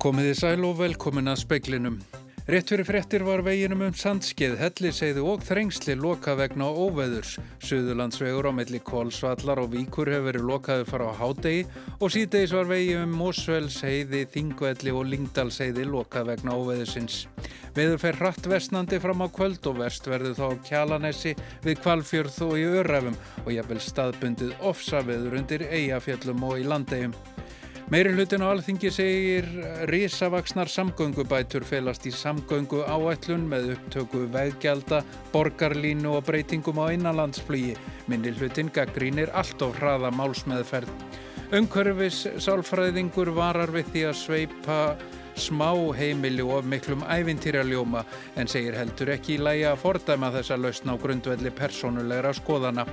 Komiði sæl og velkomin að speiklinum. Rétt fyrir frettir var veginum um sandskeið, helliseiðu og þrengsli loka vegna óveðurs. Suðurlandsvegur á melli Kólsvallar og Víkur hefur verið lokaði fara á hádegi og síðdeis var vegi um Mósvelseiði, Þingvelli og Lingdalseiði loka vegna óveðursins. Veður fer hratt vestnandi fram á kvöld og vest verður þá á Kjalanessi við Kvalfjörð og í Örræfum og jafnvel staðbundið ofsaveður undir Eyjafjöllum og í Landegjum. Meiri hlutin á alþingi segir risavaksnar samgöngubætur felast í samgöngu áætlun með upptöku veggjalda, borgarlínu og breytingum á innanlandsflugi. Minni hlutin gaggrínir allt of hraða málsmeðferð. Umhverfis sálfræðingur varar við því að sveipa smá heimili og miklum ævintýraljóma en segir heldur ekki í lægi að fordæma þessa lausna á grundvelli personulegra skoðana.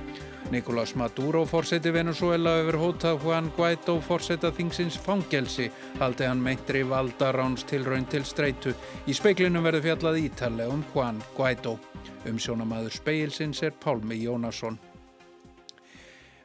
Nicolás Maduro fórseti Venezuela hefur hótað Juan Guaidó fórseta þingsins fangelsi haldi hann meintri valdaráns til raun til streitu. Í speiklinum verður fjallað ítalega um Juan Guaidó. Umsjónamaður speilsins er Pálmi Jónasson.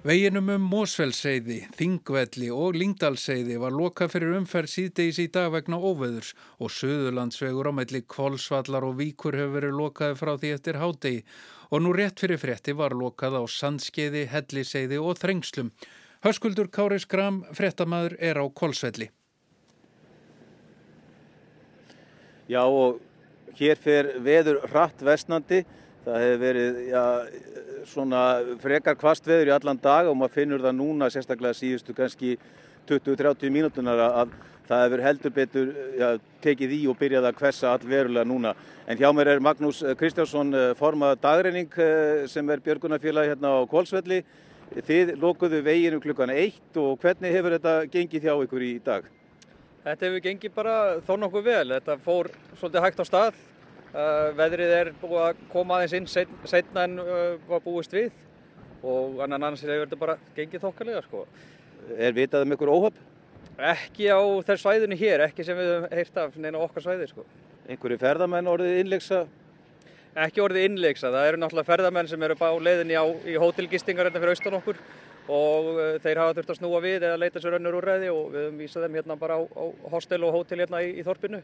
Veginum um Mósfellseiði, Þingvelli og Lingdalseiði var loka fyrir umferð síðdeis í dag vegna óveðurs og Suðurlandsvegur á melli Kvolsvallar og Víkur hefur verið lokaði frá því eftir hádegi og nú rétt fyrir frétti var lokað á Sandskeiði, Helliseiði og Þrengslum. Höskuldur Kári Skram, fréttamaður, er á Kolsvelli. Já og hér fer veður hratt vestnandi. Það hefur verið já, svona frekar kvast veður í allan dag og maður finnur það núna sérstaklega síðustu kannski 20-30 mínútunar að það hefur heldur betur já, tekið í og byrjað að hvessa allverulega núna. En hjá mér er Magnús Kristjánsson formað dagreining sem er björgunarfélag hérna á Kvolsvelli. Þið lókuðu veginu klukkan eitt og hvernig hefur þetta gengið hjá ykkur í dag? Þetta hefur gengið bara þó nokkuð vel. Þetta fór svolítið hægt á stað. Uh, veðrið er búið að koma aðeins inn set, setna en uh, var búist við og annars hefur þetta bara gengið þokkalega sko. Er vitað um ykkur óhöpp? Ekki á þess svæðinu hér, ekki sem við höfum heyrt af neina okkar svæði sko. Einhverju ferðamenn orðið innleiksa? Ekki orðið innleiksa, það eru náttúrulega ferðamenn sem eru á leiðinni á, í hótelgistingar hérna fyrir austan okkur og uh, þeir hafa þurft að snúa við eða leita sér önnur úrræði og við höfum vísað þeim hérna bara á, á hostel og hótel hérna í, í þorpinu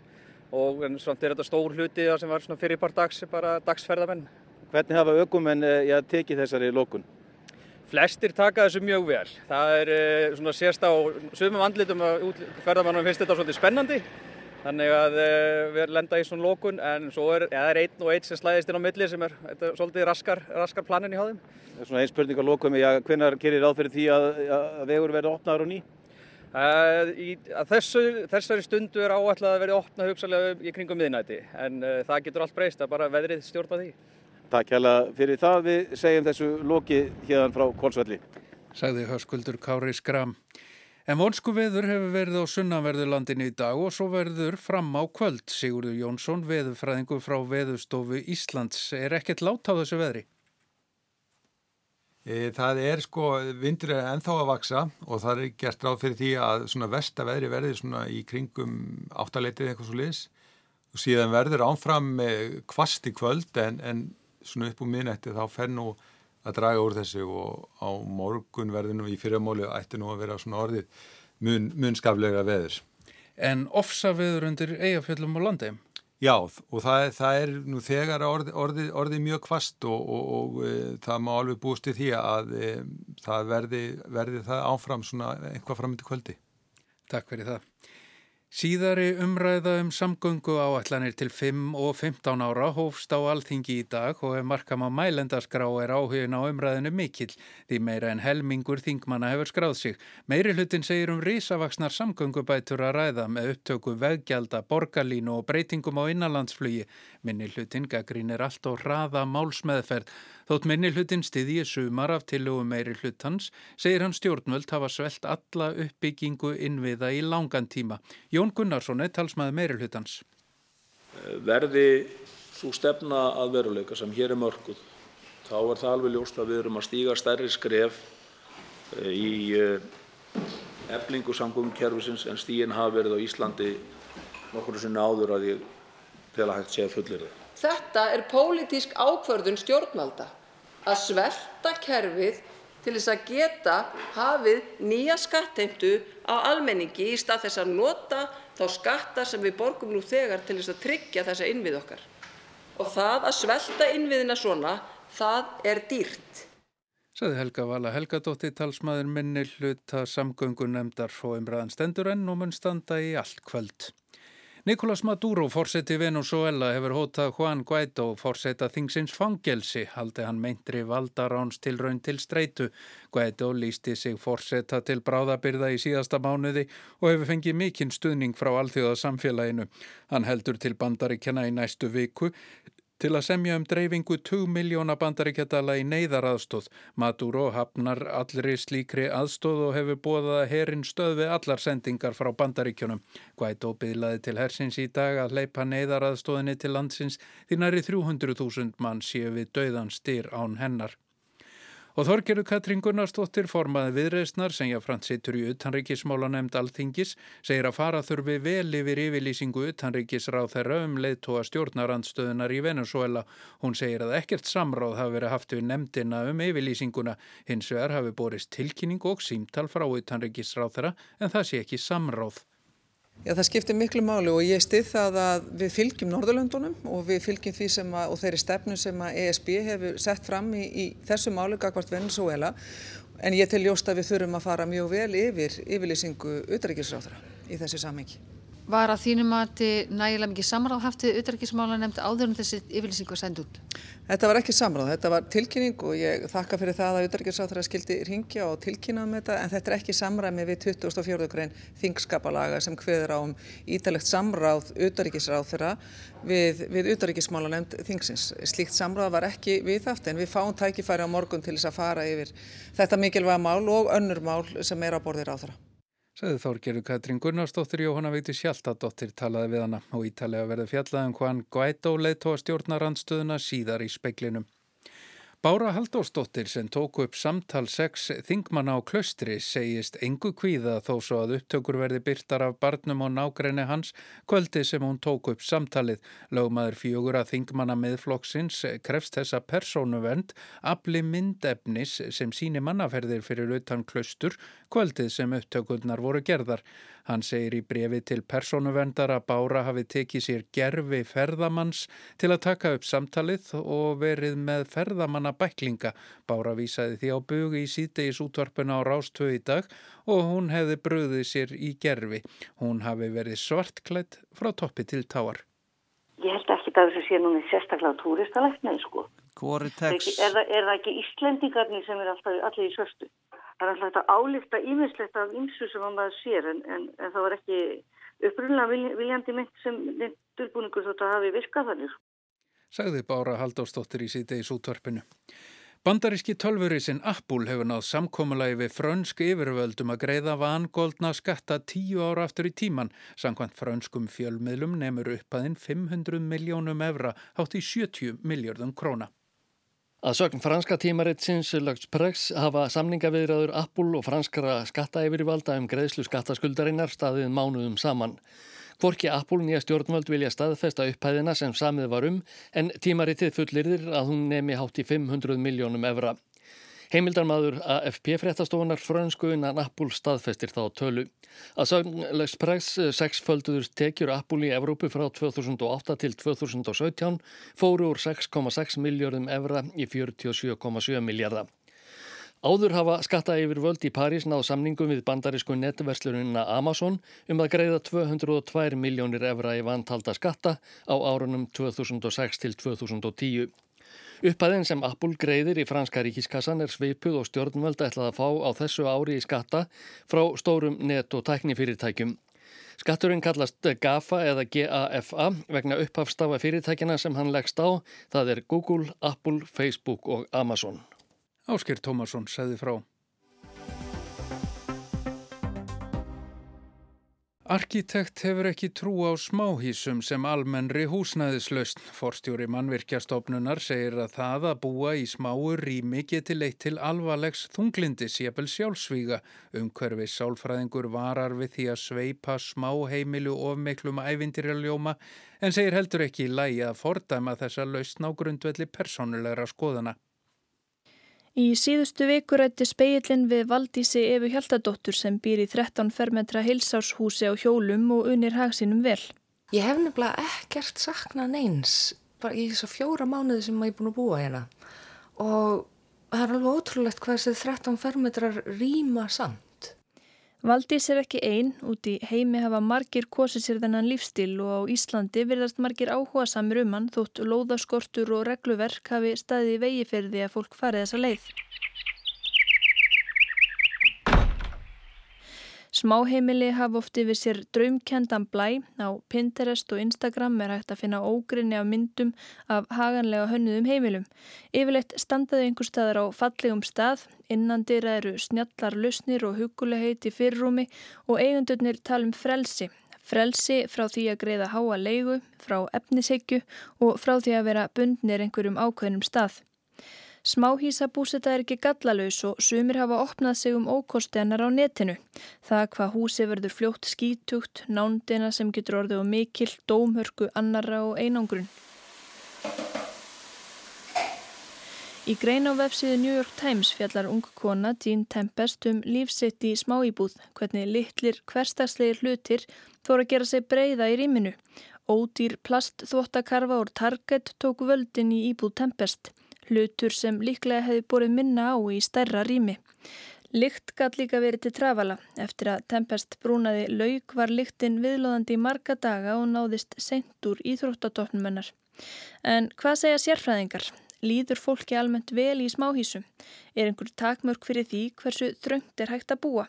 og en samt er þetta stór hluti sem var fyrirpart dags, bara dagsferðamenn. Hvernig hafa ökumenn ja, tekið þessari lókun? Flestir taka þessu mjög vel. Það er svona sérst á sumum andlitum að ferðamannum finnst þetta svolítið spennandi þannig að við lenda í svona lókun en svo er, ja, er einn og einn sem slæðist inn á milli sem er þetta, svolítið raskar, raskar planin í háðum. Það er svona einn spurning á lókunum, ja, hvenar gerir ráð fyrir því að, að vegur verði opnaður á ný? Uh, í, þessu, þessari stundu er áætlað að verði opna hugsalega í kringum miðnæti en uh, það getur allt breyst að bara veðrið stjórna því. Takk hella fyrir það við segjum þessu loki hérna frá Kolsvelli. Sagði höskuldur Kári Skram. En vonsku veður hefur verið á sunnanverðurlandinu í dag og svo verður fram á kvöld. Sigurður Jónsson, veðurfræðingu frá Veðurstofu Íslands. Er ekkert lát á þessu veðri? Það er sko, vindur er ennþá að vaksa og það er gert ráð fyrir því að svona vestaveðri verður svona í kringum áttaleitið eitthvað svo liðs og síðan verður ánfram kvast í kvöld en, en svona upp úr minnætti þá fer nú að draga úr þessu og á morgun verður nú í fyrramóli ætti nú að vera svona orðið mun, mun skaflega veður. En ofsa veður undir eigafjöllum og landeim? Já og það, það er nú þegar orðið orði, orði mjög kvast og, og, og e, það má alveg búist í því að e, það verði, verði það áfram svona einhvað framöndi kvöldi. Takk fyrir það. Síðari umræða um samgöngu áallanir til 5 og 15 ára hófst á alþingi í dag og ef markam á mælendaskrá er áhugin á umræðinu mikill því meira en helmingur þingmanna hefur skráð sig. Meiri hlutin segir um risavaksnar samgöngubætur að ræða með upptöku veggjalda, borgarlínu og breytingum á innanlandsflugi. Minni hlutin gaggrínir allt og hraða málsmeðferð. Þótt minni hlutin stiði í sumar af tillögum meiri hlutans segir hann stjórnvöld hafa svelt alla uppbyggingu innviða í langan tíma. Jón Gunnarsson er talsmaður meiri hlutans. Verði svo stefna að veruleika sem hér er mörguð, þá er það alveg ljóst að við erum að stíga stærri skref í eflingu samgöngukerfisins en stígin hafa verið á Íslandi nokkur sinni áður að ég tel að hægt sé að fullir það. Þetta er pólitísk ákvörðun stjórnvalda að svelta kerfið til þess að geta hafið nýja skattheimtu á almenningi í stað þess að nota þá skatta sem við borgum nú þegar til þess að tryggja þessa innvið okkar. Og það að svelta innviðina svona, það er dýrt. Saði Helga Vala Helgadóttir talsmaður minni hluta samgöngunemdar og umræðan stendur enn og mun standa í allt kvöld. Nicolás Maduro, fórseti Venezuela, hefur hótað Juan Guaidó, fórseta þingsins fangelsi, haldi hann meintri valdaráns til raun til streitu. Guaidó lísti sig fórseta til bráðabyrða í síðasta mánuði og hefur fengið mikinn stuðning frá alþjóðasamfélaginu. Hann heldur til bandaríkjana í næstu viku til að semja um dreifingu 2 miljóna bandaríkjadala í neyðaraðstóð. Maduro hafnar allri slíkri aðstóð og hefur bóðað að herin stöðvi allar sendingar frá bandaríkjunum. Guaidó byðlaði til hersins í dag að leipa neyðaraðstóðinni til landsins því næri 300.000 mann séu við döðan styr án hennar. Og Þorgeru Katrín Gunnarsdóttir formaði viðreysnar sem jáfnframt sittur í utanríkismála nefnd alþingis segir að fara þurfi vel yfir yfirlýsingu utanríkisráð þeirra um leiðtóa stjórnarandstöðunar í Venezuela. Hún segir að ekkert samráð hafi verið haft við nefndina um yfirlýsinguna. Hins vegar hafi borist tilkynning og símtal frá utanríkisráð þeirra en það sé ekki samráð. Já, það skiptir miklu máli og ég stið það að við fylgjum Norðurlöndunum og við fylgjum því sem að, og þeirri stefnu sem að ESB hefur sett fram í, í þessu máli gagvart Venezuela en ég til ljóst að við þurfum að fara mjög vel yfir yfirlýsingu utrækisráðra í þessi samhengi. Var að þínum að þið nægilega mikið samráð haftið utrækismála nefndi áður um þessi yfirlýsingu að senda út? Þetta var ekki samráð, þetta var tilkynning og ég þakka fyrir það að utrækisráðra skildi ringja og tilkynna um þetta en þetta er ekki samræmi við 24. grein þingskapalaga sem hveður á um ítalegt samráð utrækisráðra við, við utrækismála nefnd þingsins. Slíkt samráð var ekki viðhaft en við fáum tækifæri á morgun til þess að fara yfir þetta mikilvæga mál og önnur mál sem er á borðir á Segði Þórgeru Katrín Gunnarsdóttir Jóhanna Veiti Sjáltadóttir talaði við hana og ítalega verði fjallaðum hvaðan Guaidó leiðtóa stjórnarandstöðuna síðar í speiklinum. Bára Haldósdóttir sem tóku upp samtal 6 þingmanna á klöstri segist engu kvíða þó svo að upptökur verði byrtar af barnum og nágrenni hans kvöldi sem hún tóku upp samtalið. Lögmaður fjögur að þingmanna meðflokksins krefst þessa persónuvend afli myndefnis sem síni mannaferðir fyrir utan klöstur kvöldið sem upptökurnar voru gerðar. Hann segir í brefi til persónuvendar að Bára hafi tekið sér gerfi ferðamanns til að taka upp samtalið og verið með ferðamanna bæklinga. Bára vísaði því á bugi í síðdegis útvarpuna á Rástöð í dag og hún hefði bröðið sér í gerfi. Hún hafi verið svartklætt frá toppi til táar. Ég held ekki að þessu sé núni sérstaklega túristalæknið sko. Coritex. Er, er, er það ekki Íslendingarnir sem er alltaf allir í svörstu? Það er alltaf þetta álíkta ímislegt af ymsu sem maður sér en, en, en það var ekki upprunlega viljandi mynd sem dölbúningur þótt að hafi virkað þannig. Sagði Bára Haldóstóttir í síðdeis útvarpinu. Bandaríski tölvurísin Apple hefur náð samkómulagi við frönsk yfirvöldum að greiða vangoldna skatta tíu ára aftur í tíman. Sankvæmt frönskum fjölmiðlum nefnur uppaðinn 500 miljónum evra hátt í 70 miljardum króna. Að sögn franska tímaritsins Luxprex hafa samningaviðraður Apple og franskara skattaeyfirvalda um greiðslu skattaskuldarinnar staðið mánuðum saman. Hvorki Apple nýja stjórnvöld vilja staðfesta upphæðina sem samið var um en tímaritið fullirðir að hún nemi hátt í 500 miljónum evra. Heimildarmadur AFP fréttastofunar frönsku innan Apple staðfestir þá tölu. Að sögn Luxprex sexfölduður tekjur Apple í Evrópu frá 2008 til 2017 fóru úr 6,6 miljardum evra í 47,7 miljardar. Áður hafa skatta yfir völd í París náð samningum við bandarísku netverslunina Amazon um að greiða 202 miljónir evra í vantalda skatta á árunum 2006 til 2010. Upphæðin sem Apple greiðir í franska ríkiskassan er sveipuð og stjórnvöld ætlað að fá á þessu ári í skatta frá stórum net- og tæknifyrirtækjum. Skatturinn kallast GAFA eða GAFA vegna upphafstafa fyrirtækjana sem hann leggst á. Það er Google, Apple, Facebook og Amazon. Ásker Tómasson segði frá. Arkitekt hefur ekki trú á smáhísum sem almennri húsnæðislausn. Forstjóri mannvirkjastofnunar segir að það að búa í smáu rými geti leitt til alvarlegs þunglindis jafnvel sjálfsvíga. Umhverfi sálfræðingur varar við því að sveipa smáheimilu of miklum ævindirjaljóma en segir heldur ekki í lægi að fordæma þessa lausn á grundvelli personulegra skoðana. Í síðustu viku rætti speillin við Valdísi Efu Hjaltadóttur sem býr í 13 fermetra hilsárshúsi á hjólum og unir hagsinum vel. Ég hef nefnilega ekkert saknað neins bara í þess að fjóra mánuði sem ég er búin að búa hérna og það er alveg ótrúlegt hvað þessi 13 fermetrar rýma samt. Valdís er ekki einn, út í heimi hafa margir kosið sér þennan lífstil og á Íslandi virðast margir áhuga samir um hann þótt lóðaskortur og regluverk hafi staði í vegi fyrir því að fólk farið þessa leið. Smáheimili hafa oft yfir sér draumkendan blæ. Á Pinterest og Instagram er hægt að finna ógrinni af myndum af haganlega hönnuðum heimilum. Yfirleitt standaði einhver staðar á fallegum stað, innandir eru snjallar lusnir og hugulegheit í fyrrúmi og eigundurnir tala um frelsi. Frelsi frá því að greiða háa leigu, frá efnisegju og frá því að vera bundnir einhverjum ákveðnum stað. Smáhísabúseta er ekki gallalaus og sumir hafa opnað sig um ókosti hennar á netinu. Það hvað húsi verður fljótt skítugt, nándina sem getur orðið og mikill, dómhörku, annara og einangrun. Í grein á vefsíðu New York Times fjallar ung kona Jean Tempest um lífsitt í smáíbúð, hvernig litlir hverstagslegir hlutir þóra gera sig breyða í rýminu. Ódýr plastþvottakarfa úr Target tók völdin í íbúð Tempest hlutur sem líklega hefði borið minna á í stærra rými. Lykt gæt líka verið til trafala. Eftir að Tempest brúnaði laug var lyktin viðlóðandi í marga daga og náðist sent úr íþróttatofnumennar. En hvað segja sérfræðingar? Líður fólki almennt vel í smáhísum? Er einhver takmörk fyrir því hversu þröngt er hægt að búa?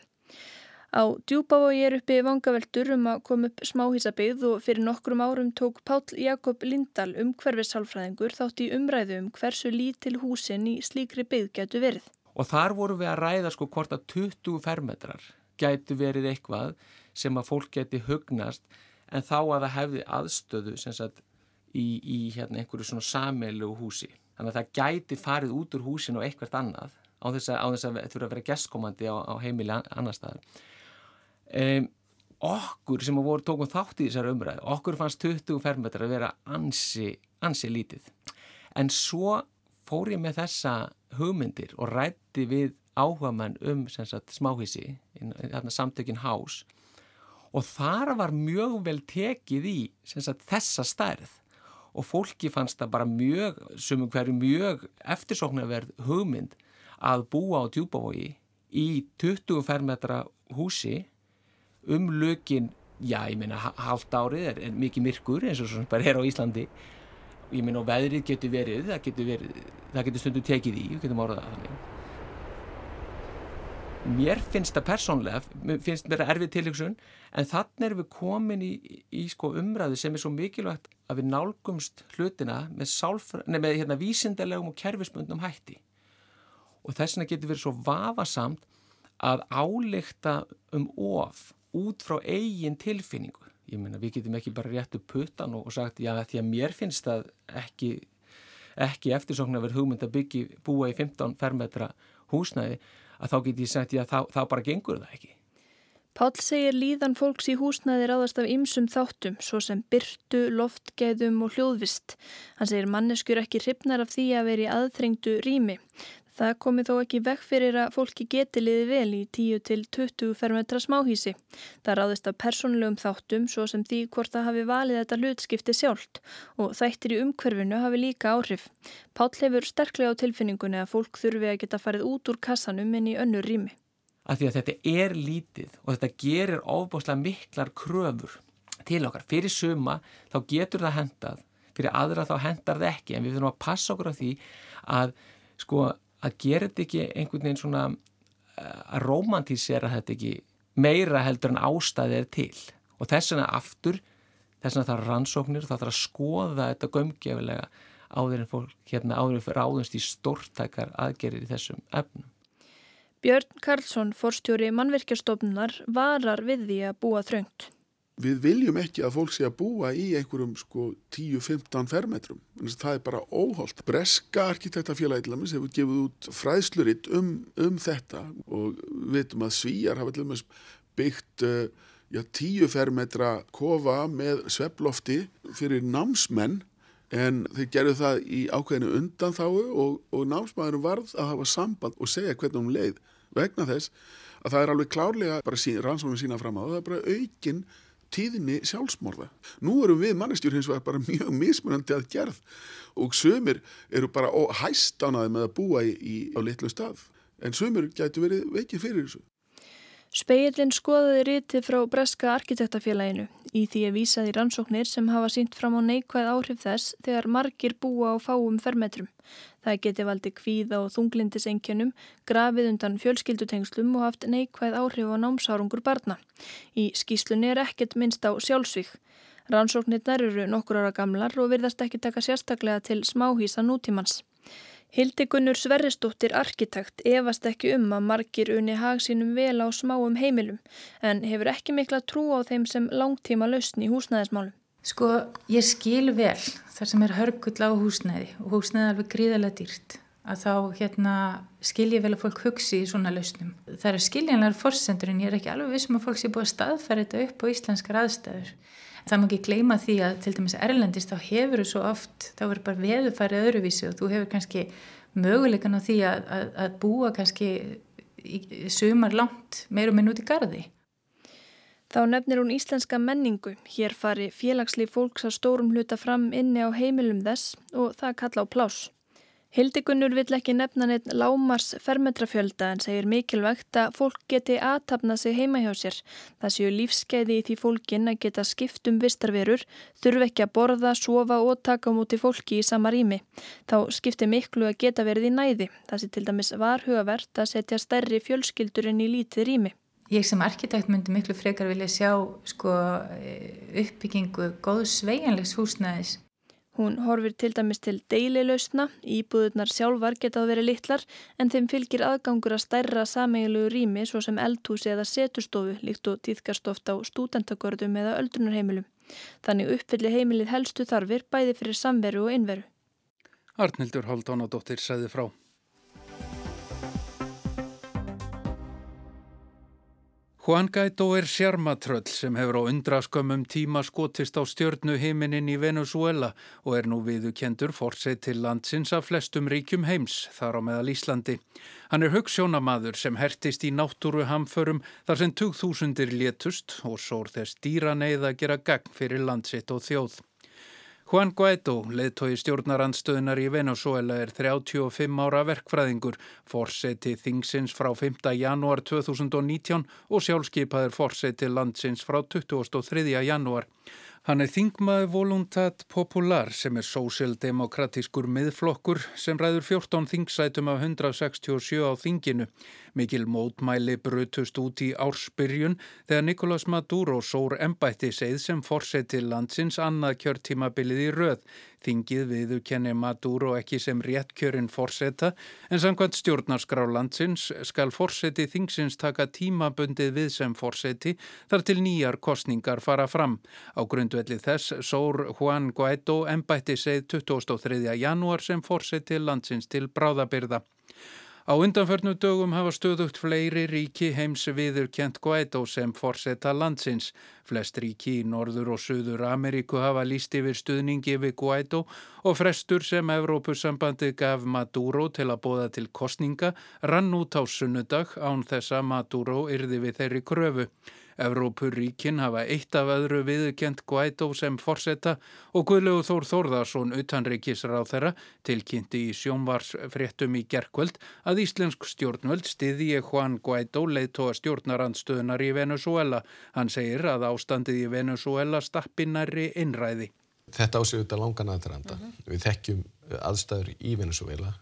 Á djúbavogi er uppi vangaveltur um að koma upp smáhísabigð og fyrir nokkrum árum tók Pál Jakob Lindahl um hverfisálfræðingur þátt í umræðu um hversu lítil húsin í slíkri byggð getur verið. Og þar vorum við að ræða sko hvort að 20 fermetrar getur verið eitthvað sem að fólk geti hugnast en þá að það hefði aðstöðu sagt, í, í hérna, einhverju svona sameilu húsi. Þannig að það gæti farið út úr húsin og eitthvað annað á þess að, á þess að þurfa að vera gestkomandi á, á heimili annar staðar um, okkur sem voru tókum þátt í þessar umræðu, okkur fannst 20 fermetrar að vera ansi, ansi lítið. En svo fór ég með þessa hugmyndir og rætti við áhuga mann um sagt, smáhísi, samtökin hás. Og þar var mjög vel tekið í sagt, þessa stærð. Og fólki fannst það bara mjög, sem hverju mjög eftirsóknarverð hugmynd að búa á djúbavogi í 20 fermetra húsi um lökin, já ég meina halvt árið er, er mikið myrkur eins og svona bara er á Íslandi. Ég meina og veðrið getur verið það getur, verið, það getur stundu tekið í við getum áraðað þannig. Mér finnst það persónlega finnst mér að erfið tilhugsun en þannig erum við komin í, í sko umræðu sem er svo mikilvægt að við nálgumst hlutina með, sálfra, nei, með hérna, vísindarlegum og kerfismundum hætti. Og þess vegna getur verið svo vafasamt að áleikta um of út frá eigin tilfinningu. Ég meina við getum ekki bara rétt upp puttan og sagt já því að mér finnst það ekki, ekki eftirsóknar verið hugmynd að byggja búa í 15 fermetra húsnæði að þá get ég sagt já þá, þá bara gengur það ekki. Pál segir líðan fólks í húsnæði ráðast af ymsum þáttum, svo sem byrtu, loftgeðum og hljóðvist. Hann segir manneskur ekki hrifnar af því að veri aðþrengdu rými. Það komi þó ekki vekk fyrir að fólki geti liði vel í 10-20 fermetra smáhísi. Það ráðist af persónulegum þáttum svo sem því hvort það hafi valið þetta hlutskipti sjálft og þættir í umhverfinu hafi líka áhrif. Pál hefur sterklega á tilfinningunni að fólk þurfi að geta farið út úr kassanum inn í önnur rými. Af því að þetta er lítið og þetta gerir ofbáslega miklar kröfur til okkar. Fyrir suma þá getur það hendað, fyrir aðra þá hendar það ekki en við þurfum að passa okkur á því að sko að gera þetta ekki einhvern veginn svona eh, að romantísera þetta ekki meira heldur en ástæði er til og þess vegna aftur þess vegna er rannsóknir það þarf að skoða þetta gömgefilega áður en fólk hérna áður fyrir áðunst í stórtækar aðgerir í þessum efnum. Björn Karlsson, forstjóri mannverkjastofnunar, varar við því að búa þröngt við viljum ekki að fólk sé að búa í einhverjum sko 10-15 fermetrum. Það er bara óholt. Breska arkitektafélagi til dæmis hefur gefið út fræðsluritt um, um þetta og við veitum að svíjar hafa byggt uh, já, 10 fermetra kofa með sveplofti fyrir námsmenn en þeir gerðu það í ákveðinu undan þáu og, og námsmaðurum varð að hafa samband og segja hvernig hún leið. Vegna þess að það er alveg klárlega bara rannsóknum sína fram á það er bara aukin tíðinni sjálfsmorða. Nú erum við mannestjur hins vegar bara mjög mismunandi að gerð og sömur eru bara hæst ánaði með að búa í, í, á litlu stað en sömur gætu verið veikið fyrir þessu. Speillin skoðaði rítið frá Breska arkitektafélaginu í því að vísa því rannsóknir sem hafa sínt fram á neikvæð áhrif þess þegar margir búa á fáum fermetrum. Það geti valdi kvíða og þunglindisenkjönum, grafið undan fjölskyldutengslum og haft neikvæð áhrif á námsárangur barna. Í skýslunni er ekkert minnst á sjálfsvík. Rannsóknirnar eru nokkur ára gamlar og virðast ekki taka sérstaklega til smáhísa nútímans. Hildigunnur Sverrisdóttir arkitekt efast ekki um að margir unni hag sínum vel á smáum heimilum en hefur ekki mikla trú á þeim sem langtíma lausn í húsnæðismálum. Sko, ég skil vel þar sem er hörgull á húsnæði og húsnæði er alveg gríðarlega dýrt að þá hérna skil ég vel að fólk hugsi í svona lausnum. Það eru skiljanlegar forsendur en ég er ekki alveg vissum að fólk sé búið að staðfæra þetta upp á íslenskar aðstæður. Það má ekki gleyma því að til dæmis erlendist þá hefur þú svo oft, þá er bara veðufærið öðruvísi og þú hefur kannski möguleikan á því að, að, að búa kannski í, sumar langt meirum en út í gardi. Þá nefnir hún íslenska menningu. Hér fari félagslið fólks að stórum hluta fram inni á heimilum þess og það kalla á plás. Hildigunnur vill ekki nefna neitt lámars fermetrafjölda en segir mikilvægt að fólk geti aðtapna sig heima hjá sér. Það séu lífskeiði í því fólkin að geta skipt um vistarverur, þurfi ekki að borða, sofa og taka múti fólki í sama rými. Þá skiptir miklu að geta verið í næði. Það sé til dæmis varhugavert að setja stærri fjölskyldur en í lítið rými. Ég sem arkitekt myndi miklu frekar vilja sjá sko, uppbyggingu góð sveianlegs húsnæðis Hún horfir til dæmis til deililausna, íbúðunar sjálfar getað verið litlar en þeim fylgir aðgangur að stærra sameigilugu rými svo sem eldhúsi eða setustofu líkt og týðkast ofta á stúdentagörðum eða öldrunarheimilum. Þannig uppfylli heimilið helstu þarfir bæði fyrir samveru og innveru. Arnildur Haldánadóttir segði frá. Juan Guaidó er sjarmatröll sem hefur á undraskömmum tíma skotist á stjörnu heiminin í Venezuela og er nú viðukendur fórsett til landsins af flestum ríkjum heims, þar á meðal Íslandi. Hann er hugssjónamaður sem hertist í náttúru hamförum þar sem 2000 létust og sór þess dýra neyða að gera gagn fyrir landsitt og þjóð. Juan Guaidó, leðtói stjórnarandstöðunar í Venezuela, er 35 ára verkfræðingur, forseti þingsins frá 5. janúar 2019 og sjálfskeipaður forseti landsins frá 23. janúar. Hann er þingmaði Voluntat Popular sem er sósildemokratískur miðflokkur sem ræður 14 þingsætum af 167 á þinginu. Mikil mótmæli brutust út í ársbyrjun þegar Nicolás Maduro sór embætti seið sem forseti landsins annað kjörtímabilið í röð. Þingið viðukenni Maduro ekki sem réttkjörinn forseta en samkvæmt stjórnarskrá landsins skal forseti þingsins taka tímabundið við sem forseti þar til nýjar kostningar fara fram. Á grundvelli þess sór Juan Guaidó embætti seið 23. janúar sem forseti landsins til bráðabyrða. Á undanförnum dögum hafa stöðugt fleiri ríki heims viður kent Guaidó sem forsetta landsins. Flest ríki í Norður og Suður Ameríku hafa líst yfir stuðningi við Guaidó og frestur sem Evrópusambandi gaf Maduro til að bóða til kostninga rann út á sunnudag án þess að Maduro yrði við þeirri kröfu. Evrópuríkin hafa eitt af öðru viðkjent Guaidó sem forsetta og Guðlegu Þór Þórðarsson utanríkisráð þeirra tilkynnti í sjónvarsfréttum í gerkvöld að Íslensk stjórnvöld stiði Juan Guaidó leiðtóa stjórnarandstöðunar í Venezuela. Hann segir að ástandið í Venezuela stappinari innræði. Þetta ásögur þetta langan aðranda. Uh -huh. Við þekkjum aðstæður í Venezuela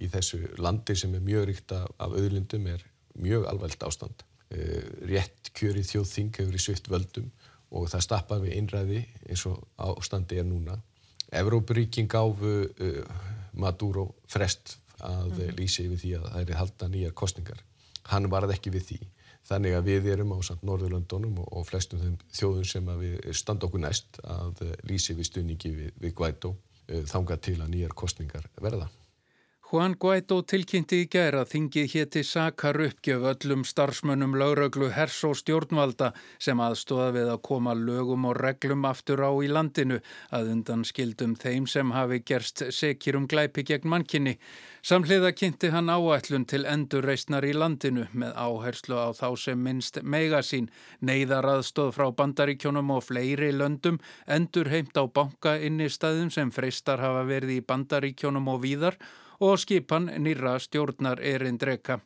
í þessu landi sem er mjög ríkt af auðlindum er mjög alveg ástand. Eh, rétt kjöri þjóðþing hefur í svitt völdum og það stappa við einræði eins og ástandi er núna. Evrópuríkin gáfu uh, Maduro frest að mm. lýsi yfir því að það er halda nýjar kostningar. Hann varð ekki við því. Þannig að við erum á samt Norðurlöndunum og, og flestum þeim þjóðum sem við standa okkur næst að lýsi við stuðningi við, við Guaidó þanga til að nýjar kostningar verða. Juan Guaidó tilkynnti í gæra þingið hétti sakar uppgjöf öllum starfsmönnum lauröglu hers og stjórnvalda sem aðstóða við að koma lögum og reglum aftur á í landinu að undan skildum þeim sem hafi gerst sekir um glæpi gegn mannkinni. Samhliða kynnti hann áætlun til endurreysnar í landinu með áherslu á þá sem minnst megasín, neyðaraðstóð frá bandaríkjónum og fleiri löndum, endurheimt á banka inni staðum sem freistar hafa verið í bandaríkjónum og víðar og skipan nýra stjórnar erindreka.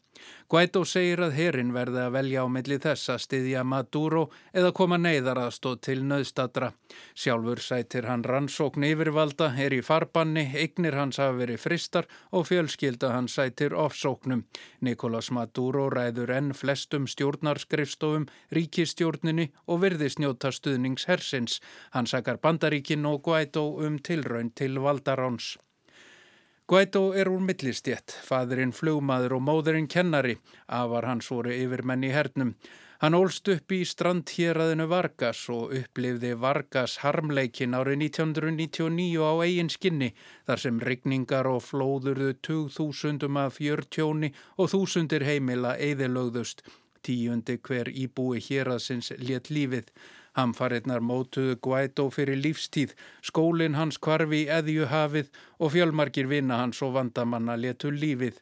Guaidó segir að herin verði að velja á milli þess að styðja Maduro eða koma neyðaraðstóð til nöðstadra. Sjálfur sætir hann rannsókn yfirvalda, er í farbanni, eignir hans hafa verið fristar og fjölskylda hans sætir ofsóknum. Nicolás Maduro ræður enn flestum stjórnarskrifstofum, ríkistjórninni og virðisnjóta stuðnings hersins. Hann sakar bandaríkin og Guaidó um tilraun til valdaráns. Guaidó er úr millistjett, fadurinn flugmaður og móðurinn kennari, afar hans voru yfirmenn í hernum. Hann ólst upp í strandhjeraðinu Vargas og upplifði Vargas harmleikin árið 1999 á eigin skinni þar sem rigningar og flóðurðu 2000 af fjörtjóni og þúsundir heimila eðilögðust. Tíundi hver íbúi hjeraðsins létt lífið. Hamfarinnar mótuðu Guaidó fyrir lífstíð, skólinn hans kvarfi eðju hafið og fjölmarkir vinna hans og vandamanna letu lífið.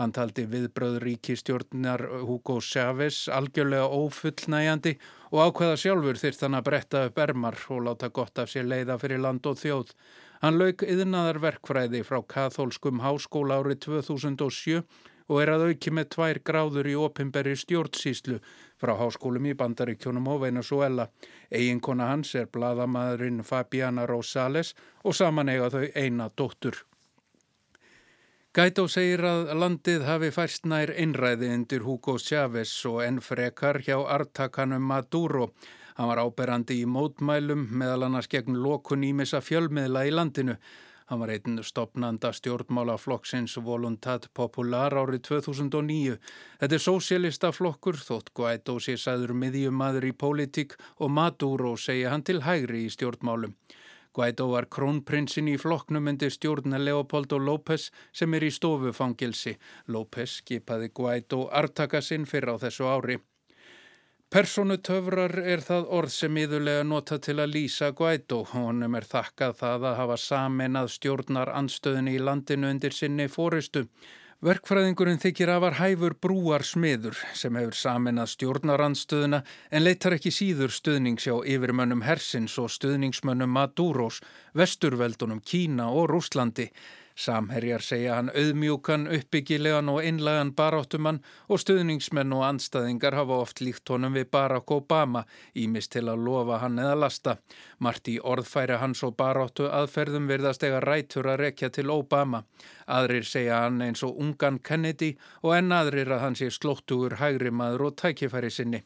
Hann taldi viðbröð ríkistjórnar Hugo Chávez algjörlega ófullnægjandi og ákveða sjálfur þyrst hann að bretta upp ermar og láta gott af sér leiða fyrir land og þjóð. Hann lauk yðnaðar verkfræði frá Kathólskum háskóla árið 2007 og er að auki með tvær gráður í opimberi stjórnsíslu frá háskólum í Bandaríkjónum og Venezuela. Eiginkona hans er bladamæðurinn Fabiana Rosales og saman eiga þau eina dóttur. Gætó segir að landið hafi færst nær einræði undir Hugo Chávez og enn frekar hjá artakanum Maduro. Hann var áberandi í mótmælum meðal annars gegn lokun ímissa fjölmiðla í landinu. Hann var einn stopnanda stjórnmálaflokksins Voluntat Popular árið 2009. Þetta er sósélista flokkur, þótt Guaidó sé sæður miðjumadur í pólitík og Maduro segja hann til hægri í stjórnmálum. Guaidó var krónprinsinn í flokknum undir stjórna Leopoldo López sem er í stofufangilsi. López skipaði Guaidó artaka sinn fyrir á þessu ári. Personutöfrar er það orð sem yðurlega nota til að lýsa Guaidó. Honum er þakkað það að hafa samin að stjórnar anstöðinni í landinu undir sinni fóristu. Verkfræðingurinn þykir að var hæfur brúar smiður sem hefur samin að stjórnar anstöðina en leitar ekki síður stuðningsjá yfirmönnum Hersins og stuðningsmönnum Maduros, Vesturveldunum, Kína og Rúslandi. Samherjar segja hann auðmjúkan, uppbyggilegan og einlagan baráttumann og stuðningsmenn og anstaðingar hafa oft líkt honum við Barack Obama, ímist til að lofa hann eða lasta. Mart í orðfæri hans og baráttu aðferðum verðast ega rætur að rekja til Obama. Aðrir segja hann eins og ungan Kennedy og enn aðrir að hann sé slóttugur hægri maður og tækifæri sinni.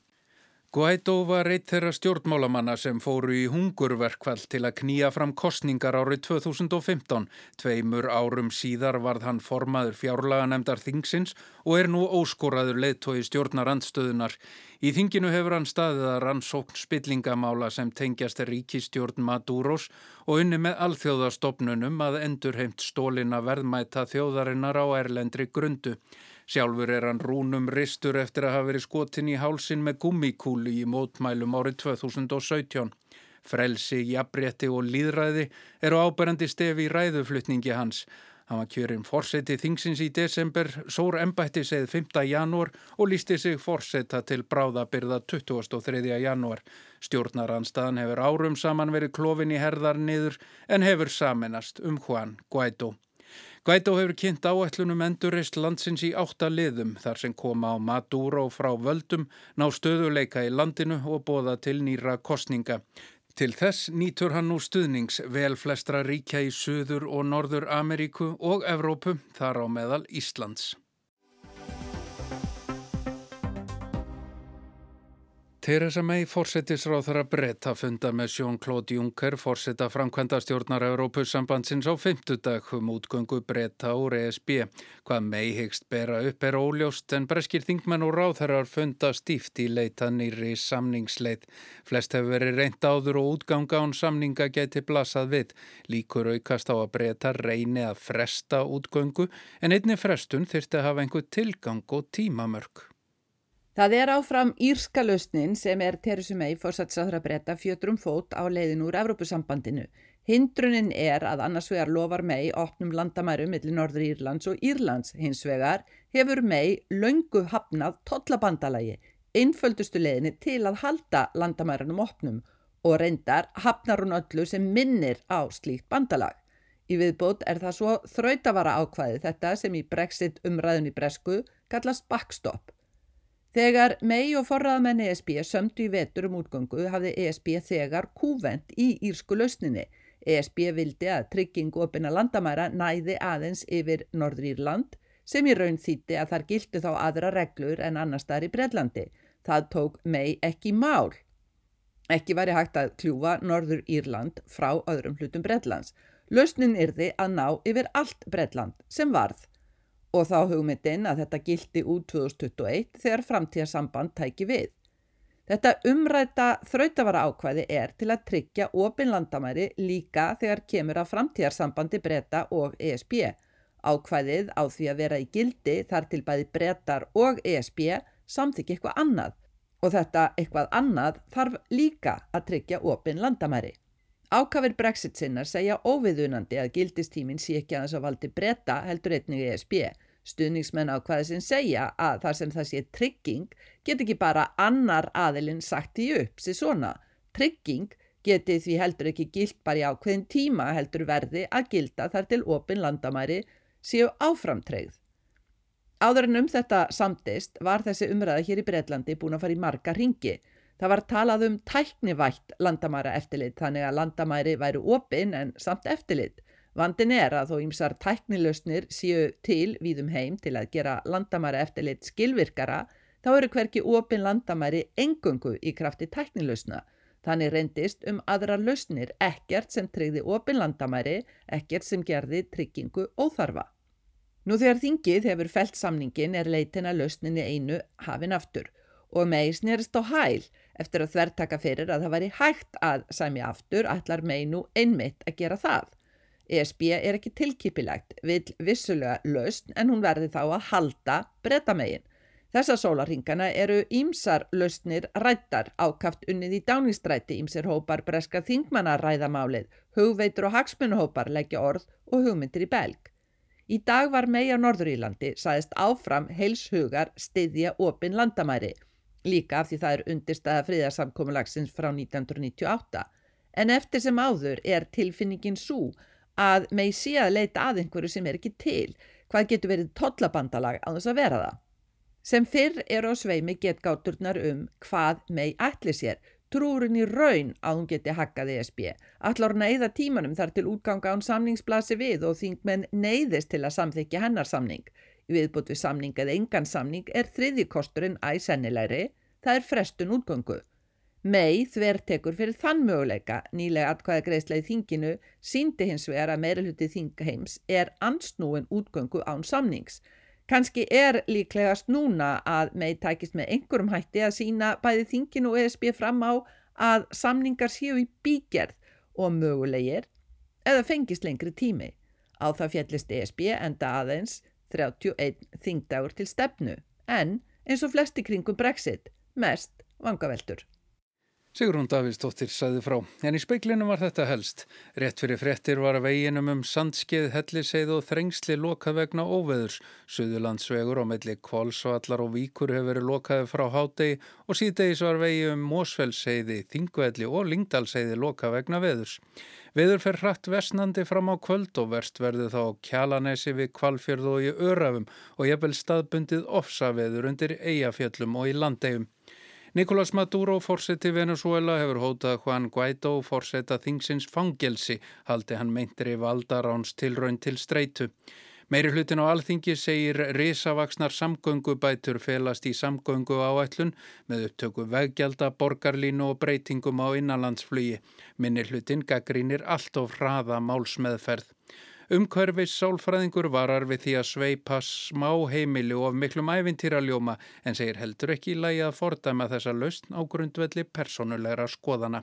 Guaidó var eitt þeirra stjórnmálamanna sem fóru í hungurverkvall til að knýja fram kostningar árið 2015. Tveimur árum síðar varð hann formaður fjárlaga nefndar þingsins og er nú óskoraður leittói stjórnarandstöðunar. Í þinginu hefur hann staðið að rannsókn spillingamála sem tengjast ríkistjórn Maduros og unni með alþjóðastofnunum að endurheimt stólina verðmæta þjóðarinnar á erlendri grundu. Sjálfur er hann rúnum ristur eftir að hafa verið skotin í hálsin með gummikúli í mótmælum árið 2017. Frelsi, jafnrétti og líðræði eru áberandi stefi í ræðuflutningi hans. Hann var kjörinn fórseti þingsins í desember, sór embætti segð 5. janúar og lísti sig fórseta til bráðabyrða 23. janúar. Stjórnaranstaðan hefur árum saman verið klófin í herðar niður en hefur saminast um Juan Guaidó. Guaidó hefur kynnt áætlunum endurist landsins í átta liðum þar sem koma á Maduro frá völdum, ná stöðuleika í landinu og bóða til nýra kostninga. Til þess nýtur hann nú stuðnings vel flestra ríkja í Suður og Norður Ameríku og Evrópu þar á meðal Íslands. Theresa May fórsetisráð þar að funda með Jean-Claude Juncker fórseta framkvæmda stjórnar Európussambandsins á fymtudag um útgöngu breyta úr ESB. Hvað May hyggst bera upp er óljóst en breskir þingmenn og ráðherrar funda stíft í leita nýri samningsleit. Flest hefur verið reynd áður og útganga án samninga geti blasað við. Líkur aukast á að breyta reyni að fresta útgöngu en einni frestun þyrsti að hafa einhver tilgang og tímamörk. Það er áfram írska lausnin sem er Theresa May fórsatsraðra breyta fjötrum fót á leiðin úr Evrópusambandinu. Hindrunin er að annars vegar lofar May opnum landamærum millir Norður Írlands og Írlands. Hins vegar hefur May löngu hafnað tollabandalagi, einföldustu leiðinni til að halda landamærunum opnum og reyndar hafnar hún öllu sem minnir á slíkt bandalag. Í viðbót er það svo þrautavara ákvæði þetta sem í brexit umræðun í bresku kallast backstop. Þegar mei og forraðamenn ESB sömdu í vetur um útgöngu hafði ESB þegar kúvent í írsku lausninni. ESB vildi að tryggingu opina landamæra næði aðeins yfir Norður Írland sem í raun þýtti að þar gildi þá aðra reglur en annar staðar í Breitlandi. Það tók mei ekki mál. Ekki væri hægt að kljúfa Norður Írland frá öðrum hlutum Breitlands. Lausnin yrði að ná yfir allt Breitland sem varð og þá hugmyndin að þetta gildi út 2021 þegar framtíðarsamband tæki við. Þetta umræta þrautavara ákvæði er til að tryggja ofin landamæri líka þegar kemur að framtíðarsambandi breyta og ESB. Ákvæðið á því að vera í gildi þar til bæði breytar og ESB samþykja eitthvað annað og þetta eitthvað annað þarf líka að tryggja ofin landamæri. Ákafir brexit sinnar segja óviðunandi að gildistímin sé ekki að þess að valdi breyta heldur einnig ESB. Stuðningsmenn á hvaði sem segja að þar sem það sé trygging get ekki bara annar aðilinn sagt í upp sér svona. Trygging geti því heldur ekki gilt bara í ákveðin tíma heldur verði að gilda þar til opin landamæri séu áframtreyð. Áður en um þetta samtist var þessi umræða hér í Breitlandi búin að fara í marga ringi. Það var talað um tæknivætt landamæra eftirlit þannig að landamæri væru opin en samt eftirlit. Vandin er að þó ýmsar tæknilausnir séu til víðum heim til að gera landamæri eftirlit skilvirkara, þá eru hverki opin landamæri engungu í krafti tæknilausna. Þannig reyndist um aðra lausnir ekkert sem tryggði opin landamæri, ekkert sem gerði tryggingu óþarfa. Nú þegar þingið hefur felt samningin er leitin að lausninni einu hafin aftur og meis nýrst á hæl eftir að þvertaka fyrir að það væri hægt að sæmi aftur allar meinu einmitt að gera það. ESB er ekki tilkipilegt, vil vissulega lausn en hún verði þá að halda brettamegin. Þessa sólarhingana eru ímsar lausnir rættar ákaft unnið í dáningsstræti ímsir hópar breska þingmanna ræðamálið, hugveitur og hagsmunuhópar leggja orð og hugmyndir í belg. Í dag var mei á Norðurílandi saðist áfram heilshugar stiðja opin landamæri, líka af því það er undirstaða fríðarsamkomulagsins frá 1998. En eftir sem áður er tilfinningin svo að mei sé að leita að einhverju sem er ekki til, hvað getur verið tollabandalag á þess að vera það. Sem fyrr er á sveimi getgáturnar um hvað mei ætli sér, trúurinn í raun að hún geti hakkað ESB, allar neyða tímanum þar til útganga án samningsblasi við og þingmenn neyðist til að samþykja hennar samning. Viðbútt við samning eða engan samning er þriði kosturinn æsennilegri, það er frestun útgöngu. Mei þvertekur fyrir þann möguleika nýlega atkvæða greiðsla í þinginu síndi hins vegar að meiralhuti þingheims er ansnúin útgöngu án samnings. Kanski er líklegast núna að mei tækist með einhverjum hætti að sína bæði þinginu og ESB fram á að samningar séu í bígerð og mögulegir eða fengist lengri tími. Á það fjallist ESB enda aðeins 31 þingdagur til stefnu en eins og flesti kringum brexit mest vangaveltur. Sigrún Davíðsdóttir saði frá. En í speiklinum var þetta helst. Rétt fyrir frettir var að veginum um sandskeið, helliseið og þrengsli lokað vegna óveðurs. Suðurlandsvegur og melli kvalsvallar og víkur hefur verið lokaði frá hádegi og síðdegis var vegi um Mósfellseiði, Þingvelli og Lingdalseiði lokað vegna veðurs. Veður fer hratt vestnandi fram á kvöld og verst verður þá kjalanesi við kvalfjörð og í örafum og jafnvel staðbundið ofsaveður undir eigafjöllum og í landegum. Nicolás Maduro, fórseti Venezuela, hefur hótað Juan Guaidó, fórseta þingsins fangelsi, haldi hann meintri valdaráns tilraun til streitu. Meiri hlutin á alþingi segir risavaksnar samgöngubætur felast í samgöngu áætlun með upptöku veggjalda, borgarlínu og breytingum á innanlandsflugi. Minni hlutin gaggrínir allt of hraða málsmeðferð. Umhverfis sálfræðingur varar við því að sveipa smá heimili og miklum ævintýraljóma en segir heldur ekki í lagi að fordæma þessa lausn á grundvelli personulegra skoðana.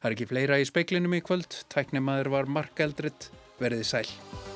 Það er ekki fleira í speiklinum í kvöld, tæknimaður var Mark Eldrit, verðið sæl.